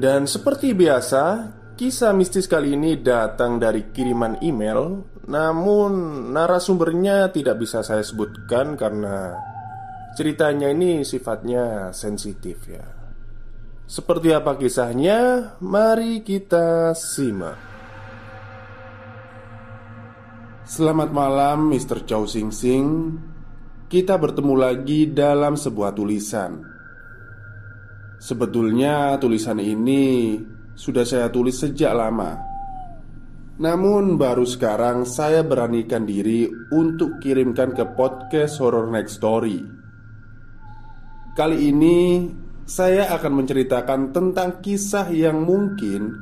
dan seperti biasa, kisah mistis kali ini datang dari kiriman email, namun narasumbernya tidak bisa saya sebutkan karena ceritanya ini sifatnya sensitif ya. Seperti apa kisahnya? Mari kita simak. Selamat malam Mr. Chow Sing Sing Kita bertemu lagi dalam sebuah tulisan Sebetulnya tulisan ini sudah saya tulis sejak lama. Namun baru sekarang saya beranikan diri untuk kirimkan ke podcast Horror Next Story. Kali ini saya akan menceritakan tentang kisah yang mungkin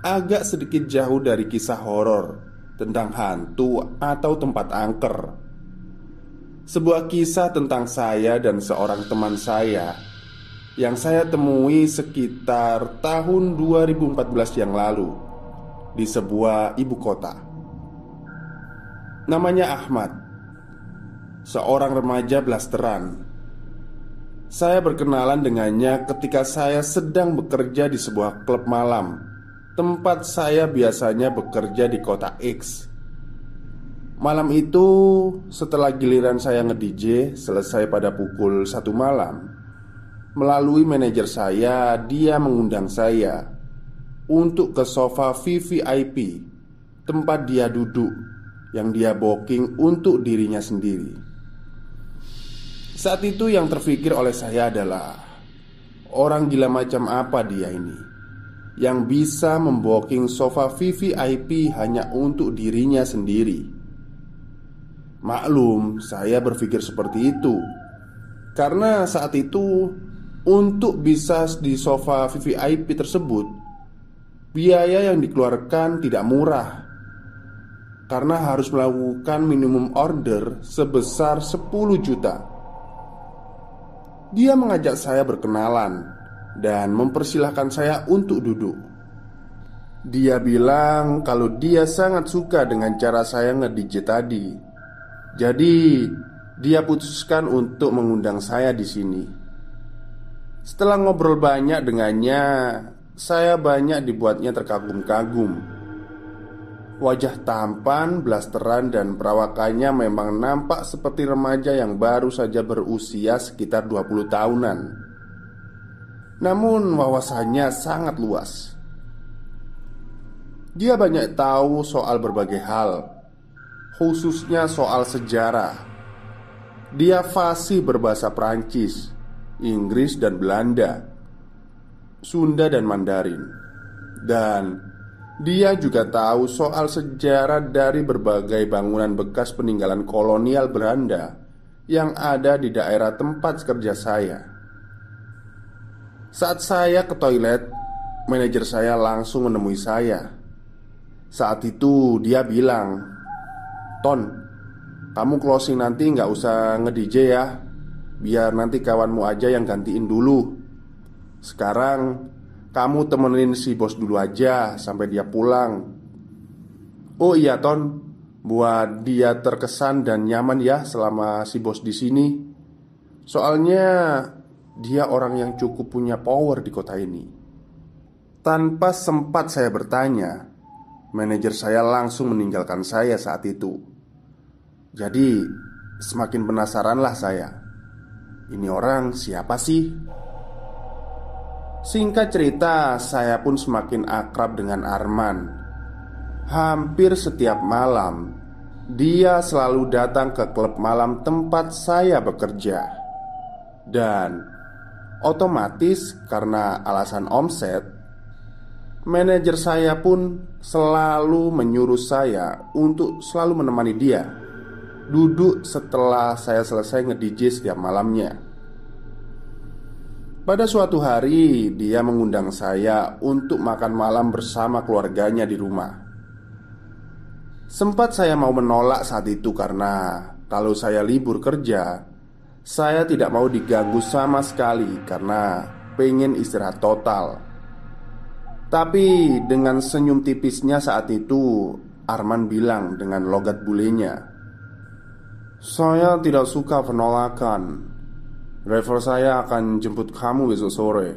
agak sedikit jauh dari kisah horor Tentang hantu atau tempat angker. Sebuah kisah tentang saya dan seorang teman saya yang saya temui sekitar tahun 2014 yang lalu di sebuah ibu kota. Namanya Ahmad, seorang remaja blasteran. Saya berkenalan dengannya ketika saya sedang bekerja di sebuah klub malam, tempat saya biasanya bekerja di kota X. Malam itu, setelah giliran saya nge-DJ selesai pada pukul satu malam, Melalui manajer saya, dia mengundang saya untuk ke sofa VVIP, tempat dia duduk yang dia booking untuk dirinya sendiri. Saat itu yang terfikir oleh saya adalah orang gila macam apa dia ini yang bisa memboking sofa VVIP hanya untuk dirinya sendiri. Maklum, saya berpikir seperti itu karena saat itu untuk bisa di sofa VVIP tersebut Biaya yang dikeluarkan tidak murah. Karena harus melakukan minimum order sebesar 10 juta. Dia mengajak saya berkenalan Dan mempersilahkan saya untuk duduk. Dia bilang kalau dia sangat suka dengan cara saya nge-DJ tadi. Jadi dia putuskan untuk mengundang saya di sini setelah ngobrol banyak dengannya, saya banyak dibuatnya terkagum-kagum. Wajah tampan, blasteran, dan perawakannya memang nampak seperti remaja yang baru saja berusia sekitar 20 tahunan. Namun wawasannya sangat luas. Dia banyak tahu soal berbagai hal, khususnya soal sejarah. Dia fasih berbahasa Prancis Inggris dan Belanda, Sunda dan Mandarin, dan dia juga tahu soal sejarah dari berbagai bangunan bekas peninggalan kolonial Belanda yang ada di daerah tempat kerja saya. Saat saya ke toilet, manajer saya langsung menemui saya. Saat itu dia bilang, "Ton, kamu closing nanti nggak usah nge-DJ ya Biar nanti kawanmu aja yang gantiin dulu. Sekarang kamu temenin si bos dulu aja Sampai dia pulang. Oh iya Ton. Buat dia terkesan dan nyaman ya selama si bos di sini. Soalnya dia orang yang cukup punya power di kota ini. Tanpa sempat saya bertanya Manajer saya langsung meninggalkan saya saat itu. Jadi semakin penasaranlah saya Ini orang siapa sih? Singkat cerita, saya pun semakin akrab dengan Arman. Hampir setiap malam, dia selalu datang ke klub malam tempat saya bekerja, dan otomatis karena alasan omset, manajer saya pun selalu menyuruh saya untuk selalu menemani dia duduk setelah saya selesai nge-DJ setiap malamnya. Pada suatu hari, dia mengundang saya untuk makan malam bersama keluarganya di rumah. Sempat saya mau menolak saat itu karena kalau saya libur kerja, saya tidak mau diganggu sama sekali karena pengen istirahat total. Tapi dengan senyum tipisnya saat itu, Arman bilang dengan logat bulenya, "Saya tidak suka penolakan. Driver saya akan jemput kamu besok sore.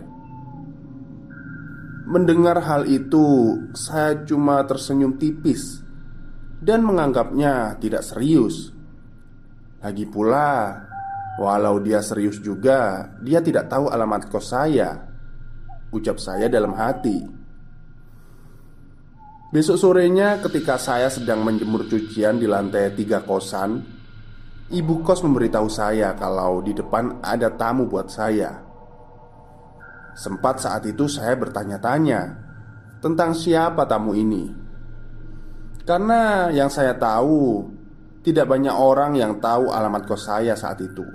Mendengar hal itu Saya cuma tersenyum tipis Dan menganggapnya tidak serius. Lagi pula Walau dia serius juga Dia tidak tahu alamat kos saya Ucap saya dalam hati. Besok sorenya ketika saya sedang menjemur cucian di lantai tiga kosan Ibu kos memberitahu saya kalau di depan ada tamu buat saya. Sempat saat itu saya bertanya-tanya tentang siapa tamu ini. Karena yang saya tahu tidak banyak orang yang tahu alamat kos saya saat itu.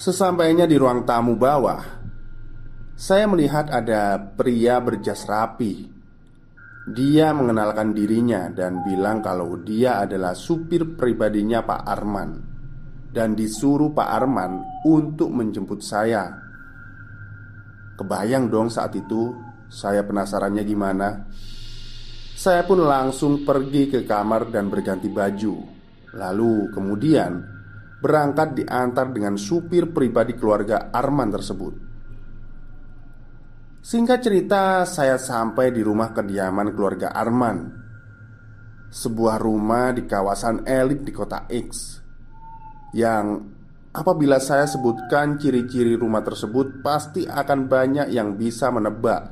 Sesampainya di ruang tamu bawah, saya melihat ada pria berjas rapi dia mengenalkan dirinya dan bilang kalau dia adalah supir pribadinya Pak Arman Dan disuruh Pak Arman untuk menjemput saya. Kebayang dong saat itu Saya penasarannya gimana? Saya pun langsung pergi ke kamar dan berganti baju. Lalu kemudian Berangkat diantar dengan supir pribadi keluarga Arman tersebut Singkat cerita, saya sampai di rumah kediaman keluarga Arman. Sebuah rumah di kawasan elit di kota X Yang apabila saya sebutkan ciri-ciri rumah tersebut Pasti akan banyak yang bisa menebak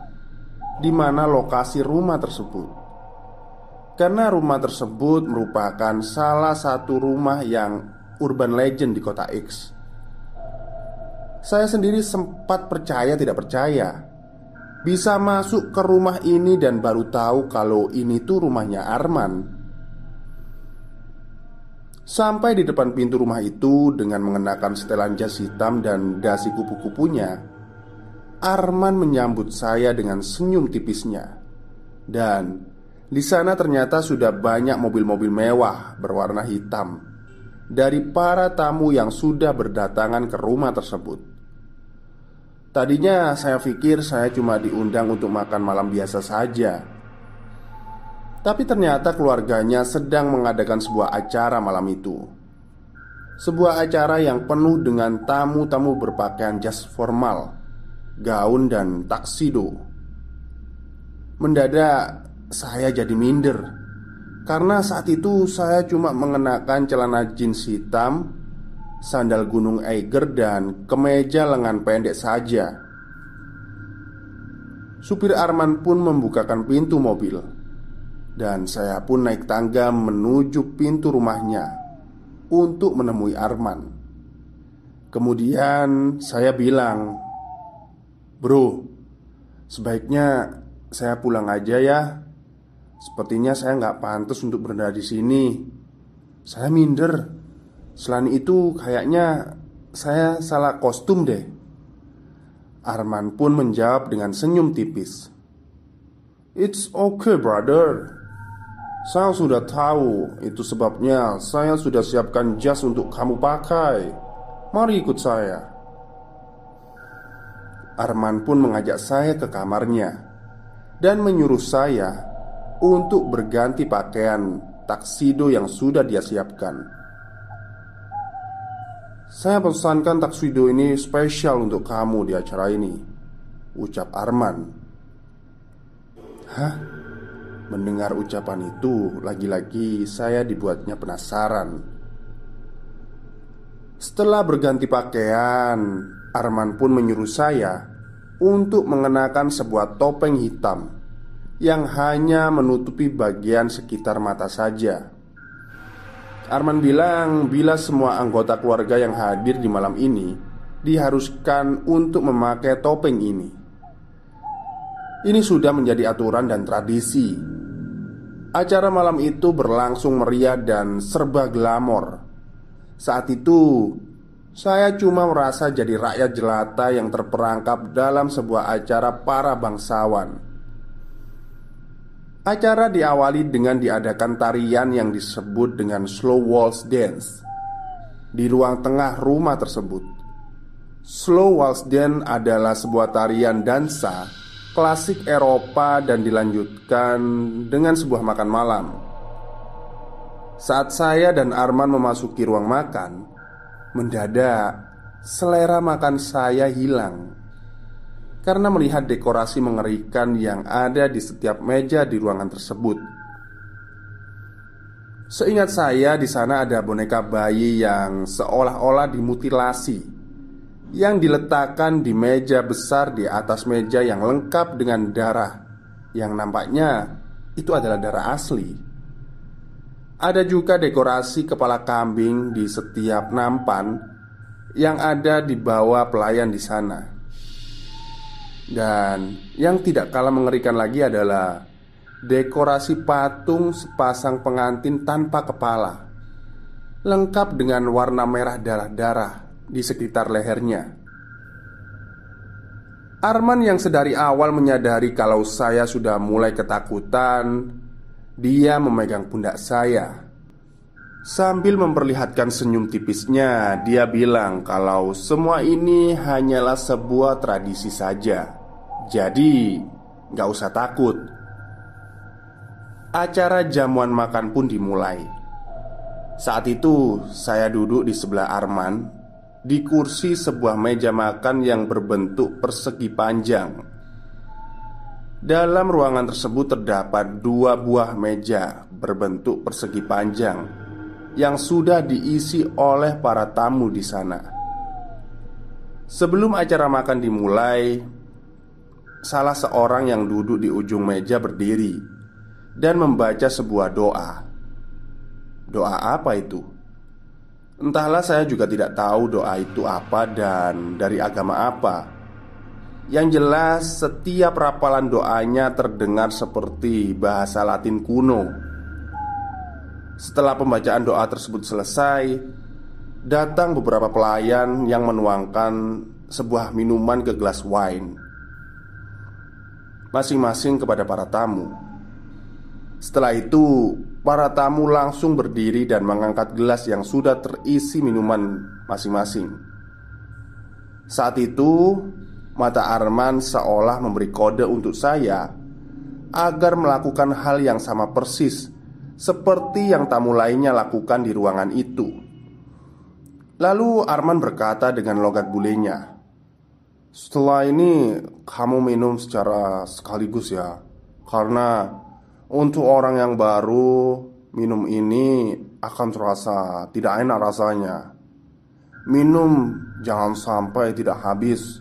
di mana lokasi rumah tersebut. Karena rumah tersebut merupakan salah satu rumah yang urban legend di kota X. Saya sendiri sempat percaya tidak percaya bisa masuk ke rumah ini dan baru tahu kalau ini tuh rumahnya Arman. Sampai di depan pintu rumah itu dengan mengenakan setelan jas hitam dan dasi kupu-kupunya, Arman menyambut saya dengan senyum tipisnya. Dan di sana ternyata sudah banyak mobil-mobil mewah berwarna hitam dari para tamu yang sudah berdatangan ke rumah tersebut. Tadinya saya pikir saya cuma diundang untuk makan malam biasa saja. Tapi ternyata keluarganya sedang mengadakan sebuah acara malam itu. Sebuah acara yang penuh dengan tamu-tamu berpakaian jas formal Gaun dan taksido. Mendadak saya jadi minder Karena saat itu saya cuma mengenakan celana jeans hitam sandal gunung Eiger dan kemeja lengan pendek saja. Supir Arman pun membukakan pintu mobil. Dan saya pun naik tangga menuju pintu rumahnya Untuk menemui Arman. Kemudian saya bilang Bro, sebaiknya saya pulang aja ya. Sepertinya saya nggak pantas untuk berada di sini. Saya minder Selain itu kayaknya saya salah kostum deh. Arman pun menjawab dengan senyum tipis. It's okay brother. Saya sudah tahu Itu sebabnya. Saya sudah siapkan jas untuk kamu pakai. Mari ikut saya. Arman pun mengajak saya ke kamarnya dan menyuruh saya untuk berganti pakaian taksido yang sudah dia siapkan. Saya pesankan taksido ini spesial untuk kamu di acara ini Ucap Arman. Hah? Mendengar ucapan itu Lagi-lagi saya dibuatnya penasaran. Setelah berganti pakaian Arman pun menyuruh saya Untuk mengenakan sebuah topeng hitam Yang hanya menutupi bagian sekitar mata saja Arman bilang bila semua anggota keluarga yang hadir di malam ini Diharuskan untuk memakai topeng ini. Ini sudah menjadi aturan dan tradisi. Acara malam itu berlangsung meriah dan serba glamor. Saat itu Saya cuma merasa jadi rakyat jelata yang terperangkap dalam sebuah acara para bangsawan Acara diawali dengan diadakan tarian yang disebut dengan slow waltz dance di ruang tengah rumah tersebut. Slow waltz dance adalah sebuah tarian dansa klasik Eropa dan dilanjutkan dengan sebuah makan malam. Saat saya dan Arman memasuki ruang makan, mendadak selera makan saya hilang karena melihat dekorasi mengerikan yang ada di setiap meja di ruangan tersebut. Seingat saya, di sana ada boneka bayi yang seolah-olah dimutilasi yang diletakkan di meja besar di atas meja yang lengkap dengan darah yang nampaknya itu adalah darah asli. Ada juga dekorasi kepala kambing di setiap nampan yang ada di bawah pelayan di sana. Dan yang tidak kalah mengerikan lagi adalah dekorasi patung sepasang pengantin tanpa kepala, lengkap dengan warna merah darah-darah di sekitar lehernya. Arman yang sedari awal menyadari kalau saya sudah mulai ketakutan, dia memegang pundak saya. Sambil memperlihatkan senyum tipisnya, dia bilang kalau semua ini hanyalah sebuah tradisi saja. Jadi, gak usah takut. Acara jamuan makan pun dimulai. Saat itu, saya duduk di sebelah Arman di kursi sebuah meja makan yang berbentuk persegi panjang. Dalam ruangan tersebut terdapat dua buah meja berbentuk persegi panjang yang sudah diisi oleh para tamu di sana. Sebelum acara makan dimulai, salah seorang yang duduk di ujung meja berdiri dan membaca sebuah doa. Doa apa itu? Entahlah, saya juga tidak tahu doa itu apa dan dari agama apa. Yang jelas, setiap rapalan doanya terdengar seperti bahasa Latin kuno. Setelah pembacaan doa tersebut selesai, datang beberapa pelayan yang menuangkan sebuah minuman ke gelas wine masing-masing kepada para tamu. Setelah itu, para tamu langsung berdiri dan mengangkat gelas yang sudah terisi minuman masing-masing. Saat itu, mata Arman seolah memberi kode untuk saya agar melakukan hal yang sama persis seperti yang tamu lainnya lakukan di ruangan itu. Lalu Arman berkata dengan logat bulenya, setelah ini kamu minum secara sekaligus ya. Karena untuk orang yang baru Minum ini akan terasa tidak enak rasanya. Minum jangan sampai tidak habis.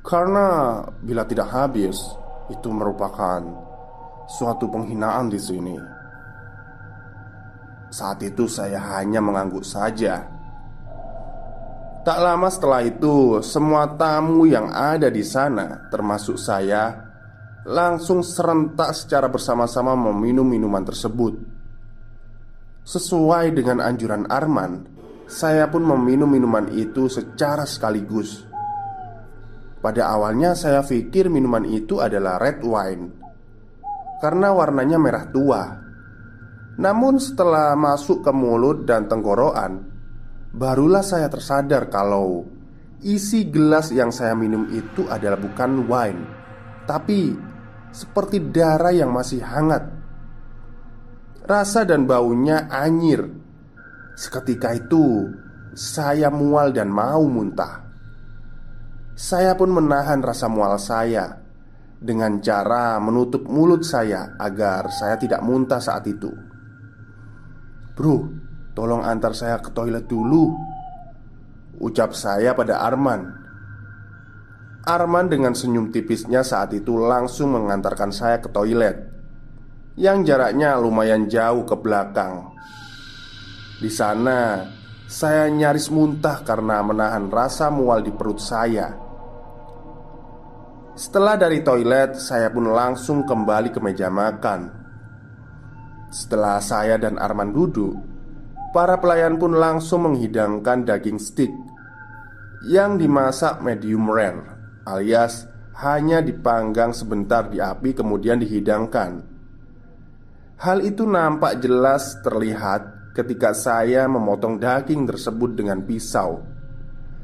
Karena bila tidak habis Itu merupakan suatu penghinaan di sini. Saat itu saya hanya mengangguk saja Tak lama setelah itu, semua tamu yang ada di sana, termasuk saya, langsung serentak secara bersama-sama meminum minuman tersebut. Sesuai dengan anjuran Arman, saya pun meminum minuman itu secara sekaligus. Pada awalnya, saya pikir minuman itu adalah red wine karena warnanya merah tua. Namun, setelah masuk ke mulut dan tenggorokan, barulah saya tersadar kalau isi gelas yang saya minum itu adalah bukan wine, tapi seperti darah yang masih hangat. Rasa dan baunya anyir. Seketika itu, saya mual dan mau muntah. Saya pun menahan rasa mual saya dengan cara menutup mulut saya agar saya tidak muntah saat itu. Bro, tolong antar saya ke toilet dulu. Ucap saya pada Arman. Arman dengan senyum tipisnya saat itu langsung mengantarkan saya ke toilet yang jaraknya lumayan jauh ke belakang. Di sana, saya nyaris muntah karena menahan rasa mual di perut saya. Setelah dari toilet, saya pun langsung kembali ke meja makan. Setelah saya dan Arman duduk, para pelayan pun langsung menghidangkan daging stick yang dimasak medium rare, alias hanya dipanggang sebentar di api kemudian dihidangkan. Hal itu nampak jelas terlihat ketika saya memotong daging tersebut dengan pisau.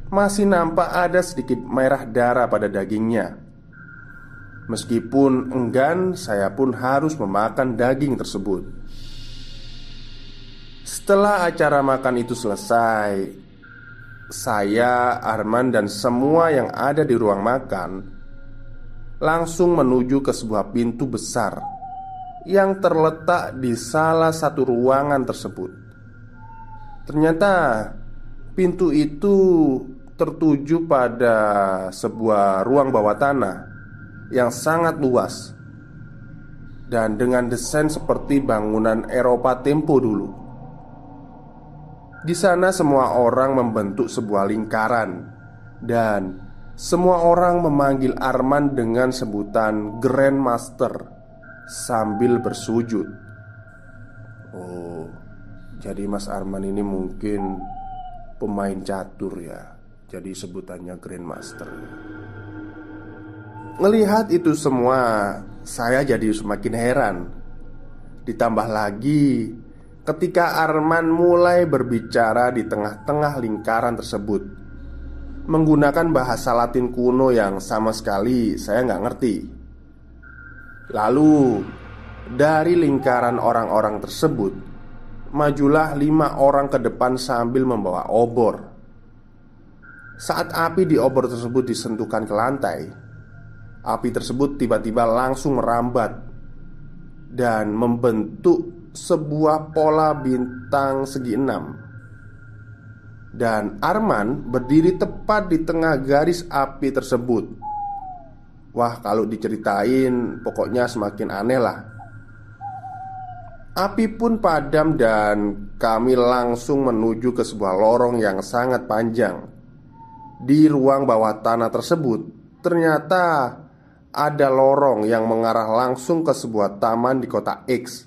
Masih nampak ada sedikit merah darah pada dagingnya. Meskipun enggan, saya pun harus memakan daging tersebut. Setelah acara makan itu selesai, saya, Arman, dan semua yang ada di ruang makan langsung menuju ke sebuah pintu besar yang terletak di salah satu ruangan tersebut. Ternyata pintu itu tertuju pada sebuah ruang bawah tanah yang sangat luas dan dengan desain seperti bangunan Eropa tempo dulu. Di sana semua orang membentuk sebuah lingkaran Dan semua orang memanggil Arman dengan sebutan Grandmaster Sambil bersujud. Oh, jadi Mas Arman ini mungkin pemain catur ya Jadi sebutannya Grandmaster. Melihat itu semua, saya jadi semakin heran. Ditambah lagi ketika Arman mulai berbicara di tengah-tengah lingkaran tersebut. Menggunakan bahasa latin kuno yang sama sekali saya nggak ngerti. Lalu dari lingkaran orang-orang tersebut Majulah lima orang ke depan sambil membawa obor. Saat api di obor tersebut disentuhkan ke lantai Api tersebut tiba-tiba langsung merambat Dan membentuk sebuah pola bintang segi enam. Dan Arman berdiri tepat di tengah garis api tersebut. Wah kalau diceritain pokoknya semakin aneh lah. Api pun padam dan kami langsung menuju ke sebuah lorong yang sangat panjang. Di ruang bawah tanah tersebut Ternyata ada lorong yang mengarah langsung ke sebuah taman di kota X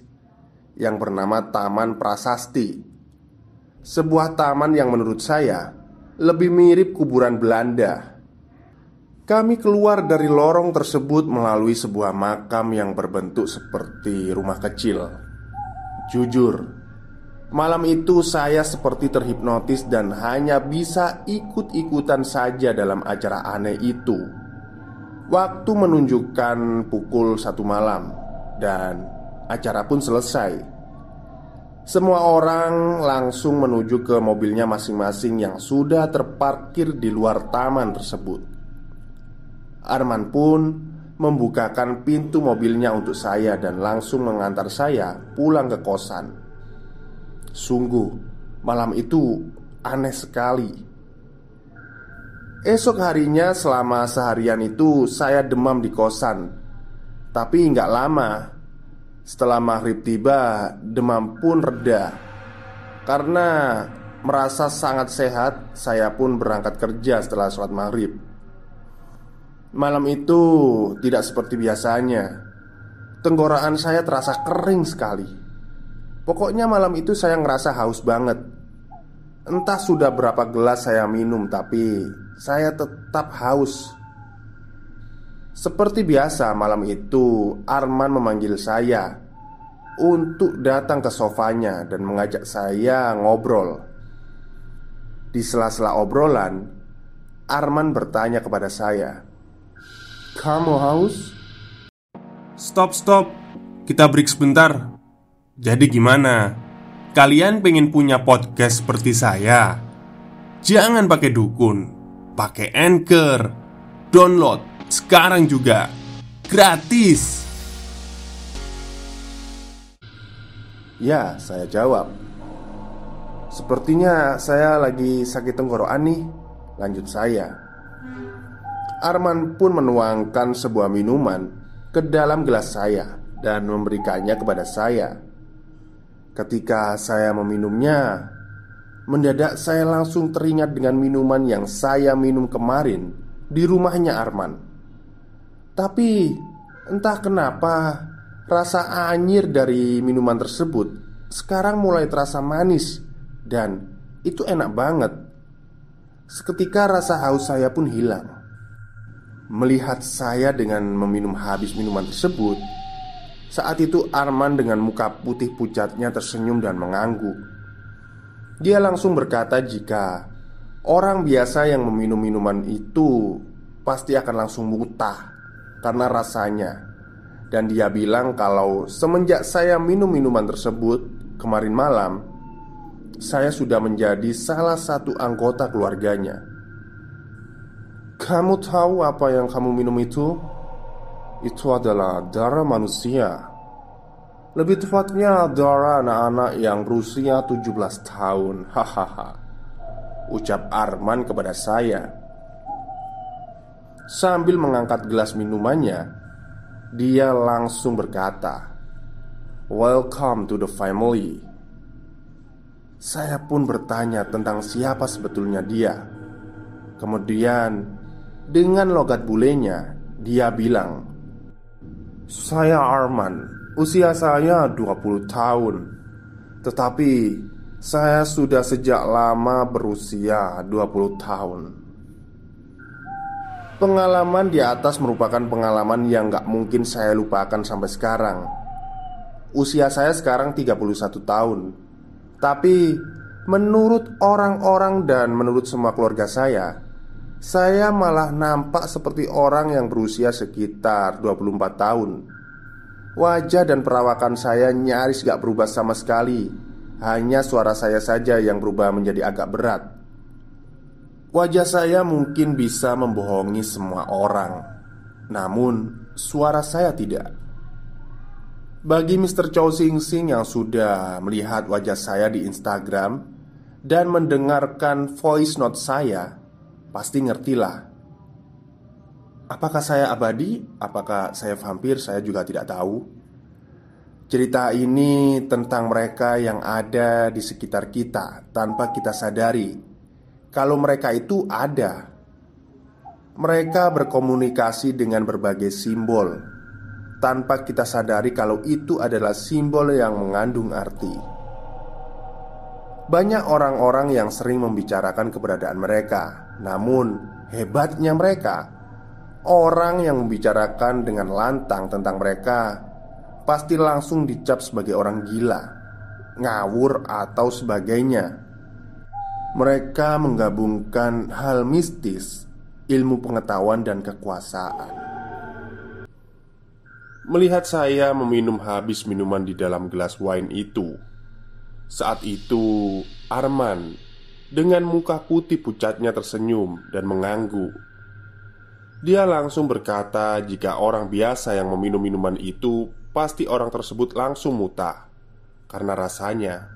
yang bernama Taman Prasasti. Sebuah taman yang menurut saya lebih mirip kuburan Belanda. Kami keluar dari lorong tersebut melalui sebuah makam yang berbentuk seperti rumah kecil. Jujur, malam itu saya seperti terhipnotis dan hanya bisa ikut-ikutan saja dalam acara aneh itu. Waktu menunjukkan pukul satu malam dan acara pun selesai. Semua orang langsung menuju ke mobilnya masing-masing yang sudah terparkir di luar taman tersebut. Arman pun membukakan pintu mobilnya untuk saya dan langsung mengantar saya pulang ke kosan. Sungguh, malam itu aneh sekali. Esok harinya selama seharian itu saya demam di kosan Tapi nggak lama setelah maghrib tiba, demam pun reda. Karena merasa sangat sehat, saya pun berangkat kerja setelah sholat maghrib. Malam itu tidak seperti biasanya. Tenggorokan saya terasa kering sekali. Pokoknya malam itu saya ngerasa haus banget. Entah sudah berapa gelas saya minum, tapi saya tetap haus. Seperti biasa malam itu Arman memanggil saya Untuk datang ke sofanya dan mengajak saya ngobrol Di sela-sela obrolan, Arman bertanya kepada saya, "Kamu haus?" Stop, stop. Kita break sebentar. Jadi gimana? Kalian pengen punya podcast seperti saya? Jangan pakai dukun, pakai Anchor. Download sekarang juga. Gratis. Ya, saya jawab. Sepertinya saya lagi sakit tenggorokan nih. Lanjut saya. Arman pun menuangkan sebuah minuman ke dalam gelas saya dan memberikannya kepada saya. Ketika saya meminumnya, mendadak saya langsung teringat dengan minuman yang saya minum kemarin di rumahnya Arman. Tapi entah kenapa rasa anyir dari minuman tersebut sekarang mulai terasa manis dan itu enak banget. Seketika rasa haus saya pun hilang. Melihat saya dengan meminum habis minuman tersebut, saat itu Arman dengan muka putih pucatnya tersenyum dan mengangguk. Dia langsung berkata jika orang biasa yang meminum minuman itu pasti akan langsung muntah karena rasanya. Dan dia bilang kalau semenjak saya minum minuman tersebut kemarin malam, saya sudah menjadi salah satu anggota keluarganya. Kamu tahu apa yang kamu minum itu? Itu adalah darah manusia. Lebih tepatnya darah anak-anak yang berusia 17 tahun. Hahaha. Ucap Arman kepada saya. Sambil mengangkat gelas minumannya Dia langsung berkata Welcome to the family. Saya pun bertanya tentang siapa sebetulnya dia. Kemudian dengan logat bulenya Dia bilang Saya Arman. Usia saya 20 tahun. Tetapi Saya sudah sejak lama berusia 20 tahun. Pengalaman di atas merupakan pengalaman yang gak mungkin saya lupakan sampai sekarang. Usia saya sekarang 31 tahun. Tapi Menurut orang-orang dan menurut semua keluarga saya saya malah nampak seperti orang yang berusia sekitar 24 tahun. Wajah dan perawakan saya nyaris gak berubah sama sekali. Hanya suara saya saja yang berubah menjadi agak berat. Wajah saya mungkin bisa membohongi semua orang. Namun suara saya tidak. Bagi Mr. Chow Sing Sing yang sudah melihat wajah saya di Instagram Dan mendengarkan voice note saya Pasti ngertilah Apakah saya abadi? Apakah saya vampir? Saya juga tidak tahu Cerita ini tentang mereka yang ada di sekitar kita Tanpa kita sadari Kalau mereka itu ada Mereka berkomunikasi dengan berbagai simbol Tanpa kita sadari kalau itu adalah simbol yang mengandung arti Banyak orang-orang yang sering membicarakan keberadaan mereka namun, hebatnya mereka, orang yang membicarakan dengan lantang tentang mereka pasti langsung dicap sebagai orang gila, ngawur, atau sebagainya. Mereka menggabungkan hal mistis, ilmu pengetahuan, dan kekuasaan. Melihat saya meminum habis minuman di dalam gelas wine itu, saat itu Arman dengan muka putih pucatnya tersenyum dan mengangguk. Dia langsung berkata, "Jika orang biasa yang meminum minuman itu, pasti orang tersebut langsung muta karena rasanya."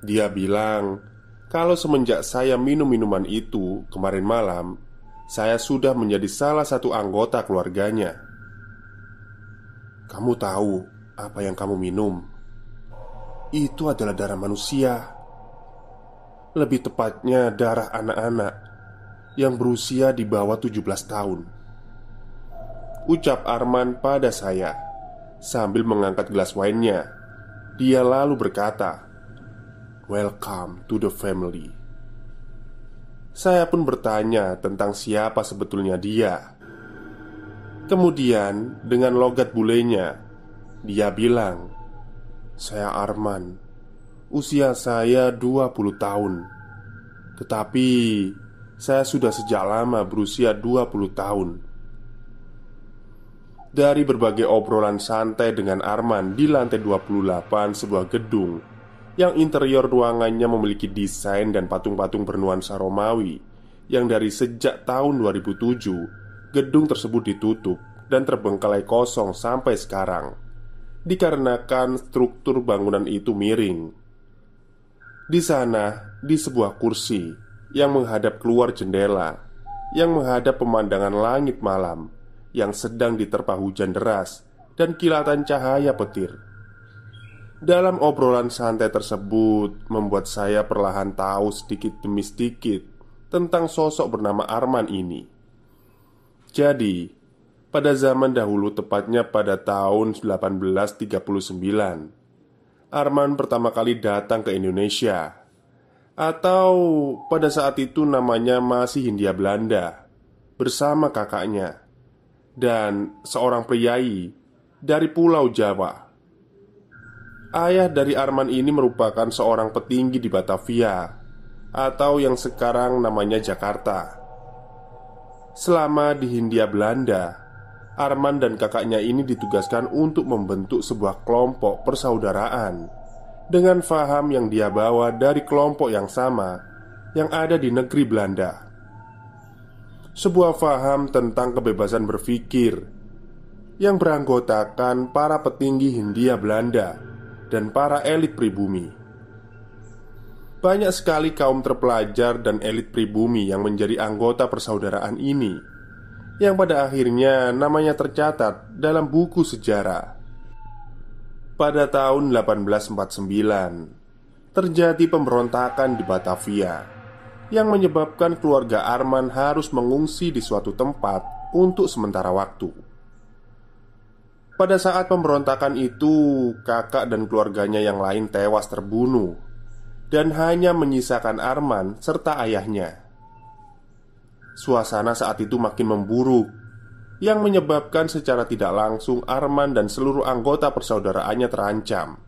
Dia bilang, "Kalau semenjak saya minum minuman itu kemarin malam, saya sudah menjadi salah satu anggota keluarganya." Kamu tahu apa yang kamu minum? Itu adalah darah manusia. Lebih tepatnya darah anak-anak Yang berusia di bawah 17 tahun. Ucap Arman pada saya Sambil mengangkat gelas wine-nya Dia lalu berkata Welcome to the family. Saya pun bertanya tentang siapa sebetulnya dia. Kemudian dengan logat bulenya Dia bilang Saya Arman. Usia saya 20 tahun. Tetapi saya sudah sejak lama berusia 20 tahun. Dari berbagai obrolan santai dengan Arman di lantai 28 sebuah gedung Yang interior ruangannya memiliki desain dan patung-patung bernuansa Romawi Yang dari sejak tahun 2007 Gedung tersebut ditutup dan terbengkalai kosong sampai sekarang Dikarenakan struktur bangunan itu miring di sana, di sebuah kursi yang menghadap keluar jendela, yang menghadap pemandangan langit malam yang sedang diterpa hujan deras dan kilatan cahaya petir. Dalam obrolan santai tersebut, membuat saya perlahan tahu sedikit demi sedikit tentang sosok bernama Arman ini. Jadi, pada zaman dahulu, tepatnya pada tahun 1839, Arman pertama kali datang ke Indonesia. Atau pada saat itu namanya masih Hindia Belanda Bersama kakaknya Dan seorang priai dari Pulau Jawa. Ayah dari Arman ini merupakan seorang petinggi di Batavia Atau yang sekarang namanya Jakarta. Selama di Hindia Belanda Arman dan kakaknya ini ditugaskan untuk membentuk sebuah kelompok persaudaraan dengan faham yang dia bawa dari kelompok yang sama yang ada di negeri Belanda. Sebuah faham tentang kebebasan berpikir yang beranggotakan para petinggi Hindia Belanda dan para elit pribumi. Banyak sekali kaum terpelajar dan elit pribumi yang menjadi anggota persaudaraan ini yang pada akhirnya namanya tercatat dalam buku sejarah. Pada tahun 1849, terjadi pemberontakan di Batavia yang menyebabkan keluarga Arman harus mengungsi di suatu tempat untuk sementara waktu. Pada saat pemberontakan itu, kakak dan keluarganya yang lain tewas terbunuh, dan hanya menyisakan Arman serta ayahnya. Suasana saat itu makin memburuk Yang menyebabkan secara tidak langsung Arman dan seluruh anggota persaudaraannya terancam.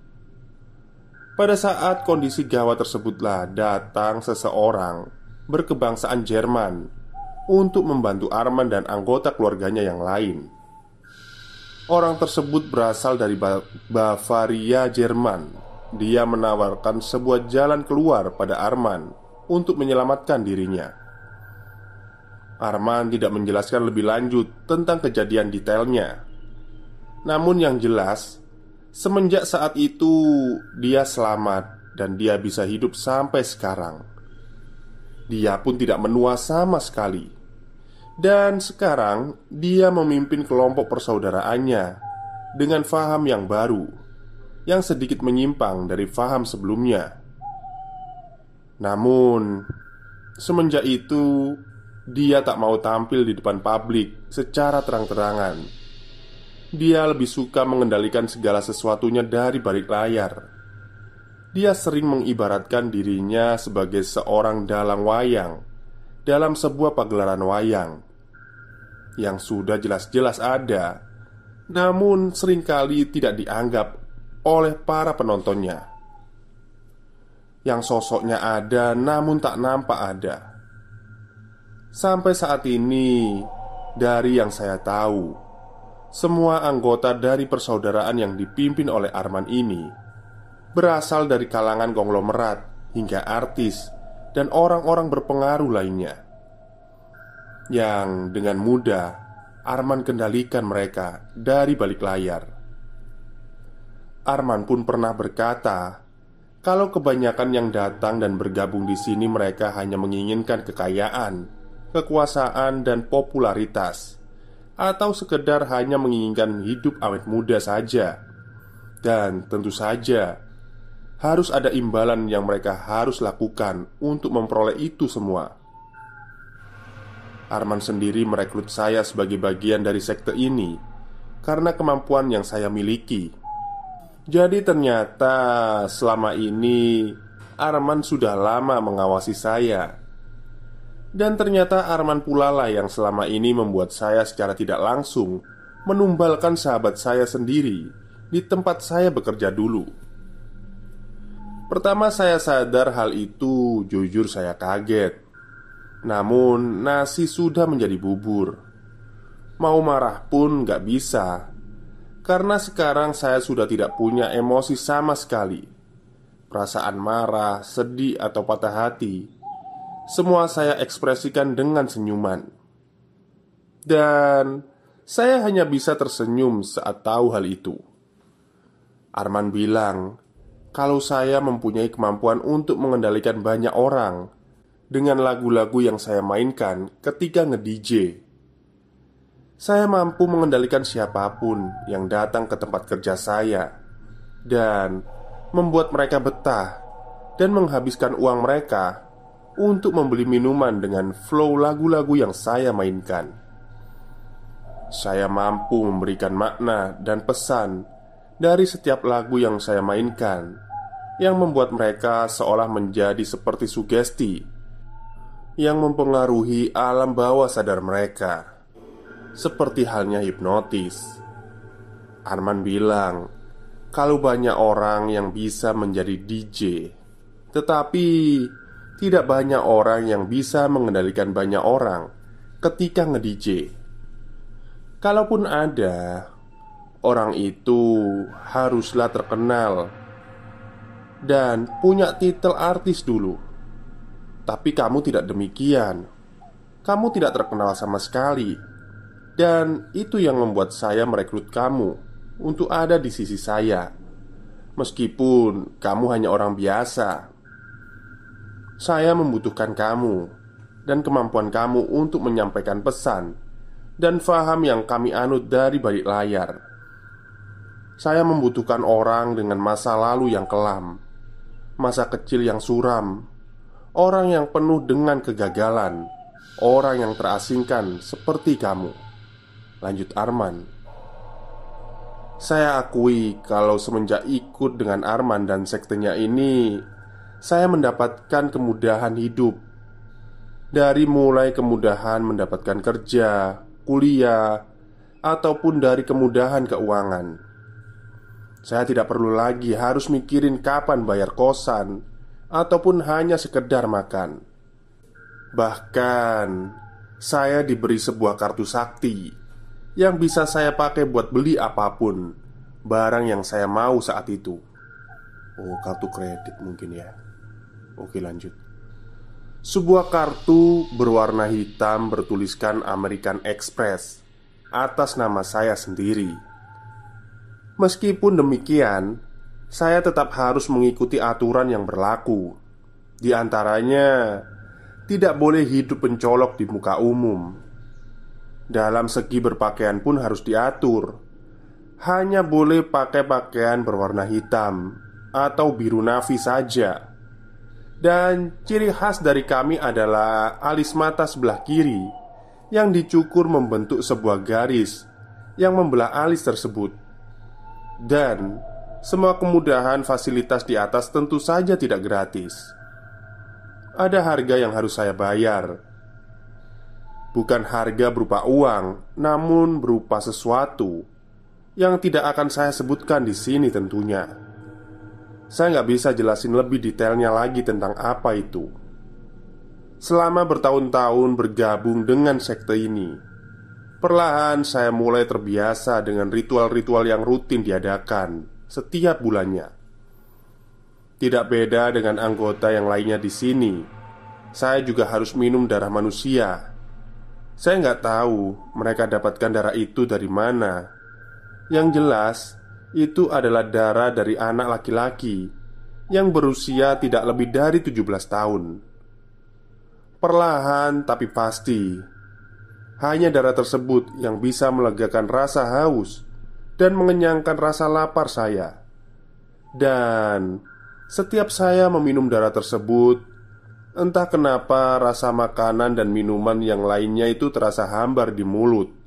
Pada saat kondisi gawat tersebutlah datang seseorang Berkebangsaan Jerman Untuk membantu Arman dan anggota keluarganya yang lain. Orang tersebut berasal dari Bavaria, Jerman. Dia menawarkan sebuah jalan keluar pada Arman Untuk menyelamatkan dirinya Arman tidak menjelaskan lebih lanjut tentang kejadian detailnya. Namun, yang jelas, semenjak saat itu dia selamat dan dia bisa hidup sampai sekarang. Dia pun tidak menua sama sekali, dan sekarang dia memimpin kelompok persaudaraannya dengan faham yang baru, yang sedikit menyimpang dari faham sebelumnya. Namun, semenjak itu dia tak mau tampil di depan publik secara terang-terangan. Dia lebih suka mengendalikan segala sesuatunya dari balik layar. Dia sering mengibaratkan dirinya sebagai seorang dalang wayang dalam sebuah pagelaran wayang yang sudah jelas-jelas ada, namun sering kali tidak dianggap oleh para penontonnya. Yang sosoknya ada, namun tak nampak ada Sampai saat ini, dari yang saya tahu, semua anggota dari persaudaraan yang dipimpin oleh Arman ini berasal dari kalangan konglomerat hingga artis dan orang-orang berpengaruh lainnya. Yang dengan mudah Arman kendalikan mereka dari balik layar. Arman pun pernah berkata, kalau kebanyakan yang datang dan bergabung di sini mereka hanya menginginkan kekayaan kekuasaan, dan popularitas, atau sekedar hanya menginginkan hidup awet muda saja. Dan tentu saja harus ada imbalan yang mereka harus lakukan untuk memperoleh itu semua. Arman sendiri merekrut saya sebagai bagian dari sekte ini karena kemampuan yang saya miliki. Jadi, ternyata selama ini Arman sudah lama mengawasi saya dan ternyata Arman pula lah yang selama ini membuat saya secara tidak langsung Menumbalkan sahabat saya sendiri Di tempat saya bekerja dulu. Pertama saya sadar hal itu Jujur saya kaget. Namun nasi sudah menjadi bubur. Mau marah pun gak bisa Karena sekarang saya sudah tidak punya emosi sama sekali. Perasaan marah, sedih, atau patah hati Semua saya ekspresikan dengan senyuman. Dan saya hanya bisa tersenyum saat tahu hal itu. Arman bilang Kalau saya mempunyai kemampuan untuk mengendalikan banyak orang Dengan lagu-lagu yang saya mainkan ketika nge-DJ Saya mampu mengendalikan siapa pun yang datang ke tempat kerja saya Dan membuat mereka betah dan menghabiskan uang mereka untuk membeli minuman dengan flow lagu-lagu yang saya mainkan. Saya mampu memberikan makna dan pesan dari setiap lagu yang saya mainkan, yang membuat mereka seolah menjadi seperti sugesti yang mempengaruhi alam bawah sadar mereka, seperti halnya hipnotis. Arman bilang, kalau banyak orang yang bisa menjadi DJ, tetapi tidak banyak orang yang bisa mengendalikan banyak orang ketika nge-DJ. Kalaupun ada, orang itu haruslah terkenal dan punya titel artis dulu. Tapi kamu tidak demikian. Kamu tidak terkenal sama sekali. Dan itu yang membuat saya merekrut kamu untuk ada di sisi saya, meskipun kamu hanya orang biasa. Saya membutuhkan kamu dan kemampuan kamu untuk menyampaikan pesan dan faham yang kami anut dari balik layar. Saya membutuhkan orang dengan masa lalu yang kelam, masa kecil yang suram, orang yang penuh dengan kegagalan, orang yang terasingkan seperti kamu. Lanjut Arman. Saya akui kalau semenjak ikut dengan Arman dan sektenya ini Saya mendapatkan kemudahan hidup Dari mulai kemudahan mendapatkan kerja, kuliah Ataupun dari kemudahan keuangan Saya tidak perlu lagi harus mikirin kapan bayar kosan Ataupun hanya sekedar makan Bahkan Saya diberi sebuah kartu sakti yang bisa saya pakai buat beli apa pun barang yang saya mau saat itu. Oh, kartu kredit mungkin ya. Oke, lanjut. Sebuah kartu berwarna hitam bertuliskan American Express atas nama saya sendiri. Meskipun demikian, saya tetap harus mengikuti aturan yang berlaku. Di antaranya, tidak boleh hidup pencolok di muka umum dalam segi berpakaian pun harus diatur Hanya boleh pakai pakaian berwarna hitam Atau biru navi saja Dan ciri khas dari kami adalah Alis mata sebelah kiri Yang dicukur membentuk sebuah garis Yang membelah alis tersebut. Dan Semua kemudahan fasilitas di atas tentu saja tidak gratis. Ada harga yang harus saya bayar. Bukan harga berupa uang, namun berupa sesuatu yang tidak akan saya sebutkan di sini tentunya. Saya nggak bisa jelasin lebih detailnya lagi tentang apa itu. Selama bertahun-tahun bergabung dengan sekte ini, perlahan saya mulai terbiasa dengan ritual-ritual yang rutin diadakan setiap bulannya. Tidak beda dengan anggota yang lainnya di sini, saya juga harus minum darah manusia saya nggak tahu mereka dapatkan darah itu dari mana. Yang jelas, itu adalah darah dari anak laki-laki yang berusia tidak lebih dari 17 tahun. Perlahan tapi pasti, hanya darah tersebut yang bisa melegakan rasa haus dan mengenyangkan rasa lapar saya. Dan setiap saya meminum darah tersebut, Entah kenapa rasa makanan dan minuman yang lainnya itu terasa hambar di mulut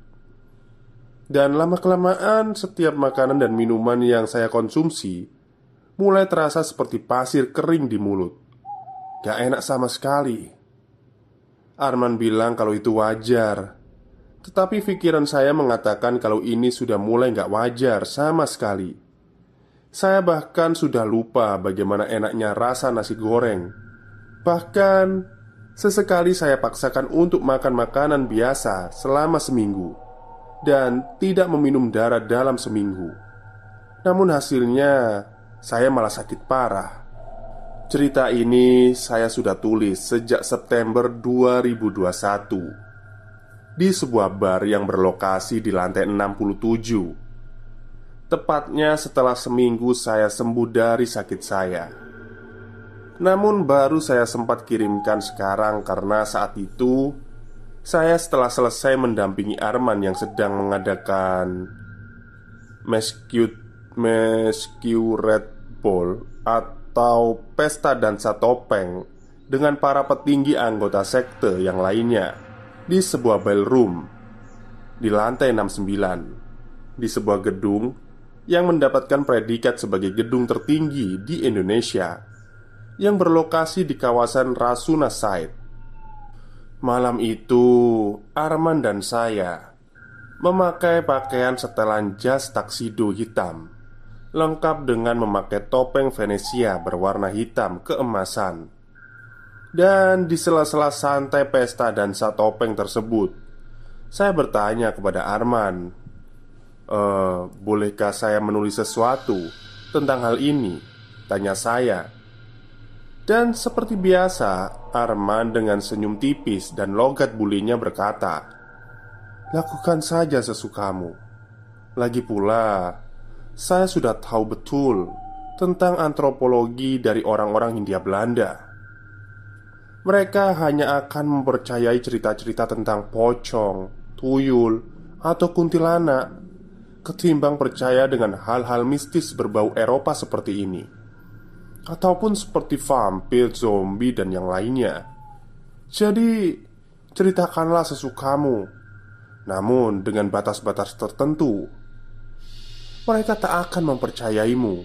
Dan lama-kelamaan setiap makanan dan minuman yang saya konsumsi Mulai terasa seperti pasir kering di mulut. Gak enak sama sekali. Arman bilang kalau itu wajar. Tetapi pikiran saya mengatakan kalau ini sudah mulai gak wajar sama sekali. Saya bahkan sudah lupa bagaimana enaknya rasa nasi goreng. Bahkan sesekali saya paksakan untuk makan makanan biasa selama seminggu dan tidak meminum darah dalam seminggu. Namun hasilnya saya malah sakit parah. Cerita ini saya sudah tulis sejak September 2021 Di sebuah bar yang berlokasi di lantai 67 Tepatnya setelah seminggu saya sembuh dari sakit saya Namun baru saya sempat kirimkan sekarang karena saat itu Saya setelah selesai mendampingi Arman yang sedang mengadakan Bull atau atau pesta dansa topeng dengan para petinggi anggota sekte yang lainnya di sebuah ballroom di lantai 69 di sebuah gedung yang mendapatkan predikat sebagai gedung tertinggi di Indonesia yang berlokasi di kawasan Rasuna Said. Malam itu, Arman dan saya memakai pakaian setelan jas taksido hitam lengkap dengan memakai topeng Venesia berwarna hitam keemasan. Dan di sela-sela santai pesta dan topeng tersebut, saya bertanya kepada Arman, e, "Bolehkah saya menulis sesuatu tentang hal ini?" Tanya saya. Dan seperti biasa, Arman dengan senyum tipis dan logat bulinya berkata, "Lakukan saja sesukamu." Lagi pula, saya sudah tahu betul tentang antropologi dari orang-orang Hindia Belanda. Mereka hanya akan mempercayai cerita-cerita tentang pocong, tuyul, atau kuntilanak ketimbang percaya dengan hal-hal mistis berbau Eropa seperti ini, ataupun seperti vampir, zombie, dan yang lainnya. Jadi, ceritakanlah sesukamu, namun dengan batas-batas tertentu mereka tak akan mempercayaimu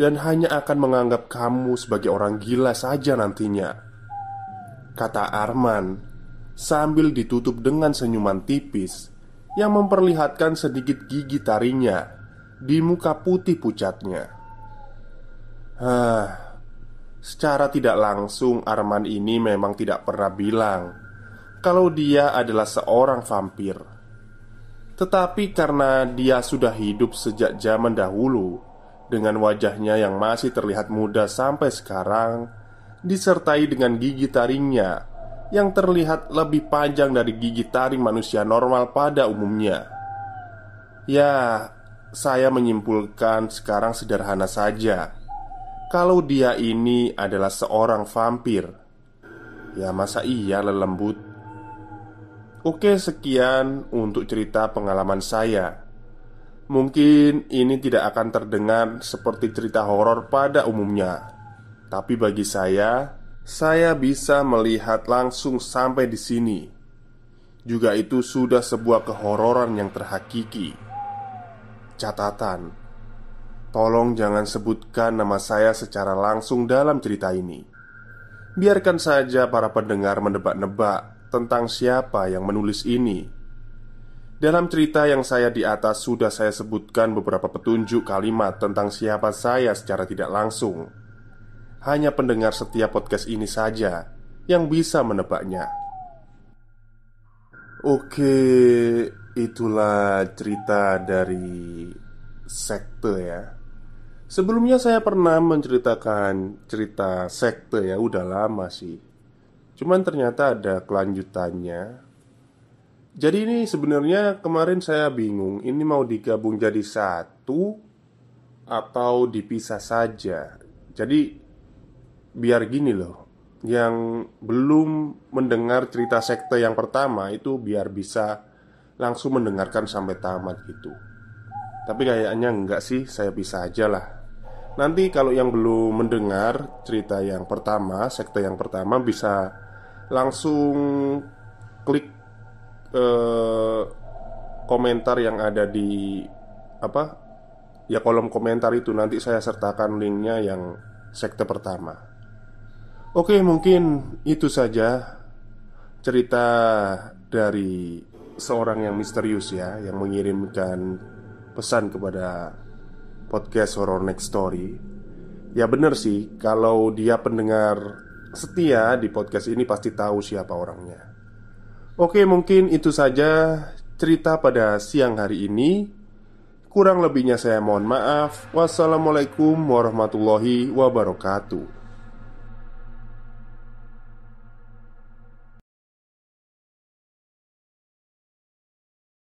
dan hanya akan menganggap kamu sebagai orang gila saja nantinya. Kata Arman sambil ditutup dengan senyuman tipis yang memperlihatkan sedikit gigi tarinya di muka putih pucatnya. Secara tidak langsung Arman ini memang tidak pernah bilang kalau dia adalah seorang vampir. Tetapi karena dia sudah hidup sejak zaman dahulu Dengan wajahnya yang masih terlihat muda sampai sekarang Disertai dengan gigi taringnya Yang terlihat lebih panjang dari gigi taring manusia normal pada umumnya Ya, saya menyimpulkan sekarang sederhana saja Kalau dia ini adalah seorang vampir Ya masa iya lelembut Oke, sekian untuk cerita pengalaman saya. Mungkin ini tidak akan terdengar seperti cerita horor pada umumnya, tapi bagi saya, saya bisa melihat langsung sampai di sini. Juga itu sudah sebuah kehororan yang terhakiki. Catatan: Tolong jangan sebutkan nama saya secara langsung dalam cerita ini. Biarkan saja para pendengar menebak-nebak tentang siapa yang menulis ini. Dalam cerita yang saya di atas sudah saya sebutkan beberapa petunjuk kalimat tentang siapa saya secara tidak langsung. Hanya pendengar setiap podcast ini saja yang bisa menebaknya. Oke, itulah cerita dari sekte ya. Sebelumnya saya pernah menceritakan cerita sekte ya, udah lama sih. Cuman ternyata ada kelanjutannya. Jadi ini sebenarnya kemarin saya bingung Ini mau digabung jadi satu Atau dipisah saja? Jadi Biar gini loh Yang belum mendengar cerita sekte yang pertama Itu biar bisa langsung mendengarkan sampai tamat gitu Tapi kayaknya enggak sih Saya bisa aja lah Nanti kalau yang belum mendengar cerita yang pertama, sekte yang pertama bisa langsung klik eh, komentar yang ada di apa ya kolom komentar itu nanti saya sertakan linknya yang sekte pertama. Oke mungkin itu saja cerita dari seorang yang misterius ya yang mengirimkan pesan kepada podcast Horror Next Story. Ya bener sih, kalau dia pendengar setia di podcast ini pasti tahu siapa orangnya. Oke mungkin itu saja cerita pada siang hari ini. Kurang lebihnya saya mohon maaf. Wassalamualaikum warahmatullahi wabarakatuh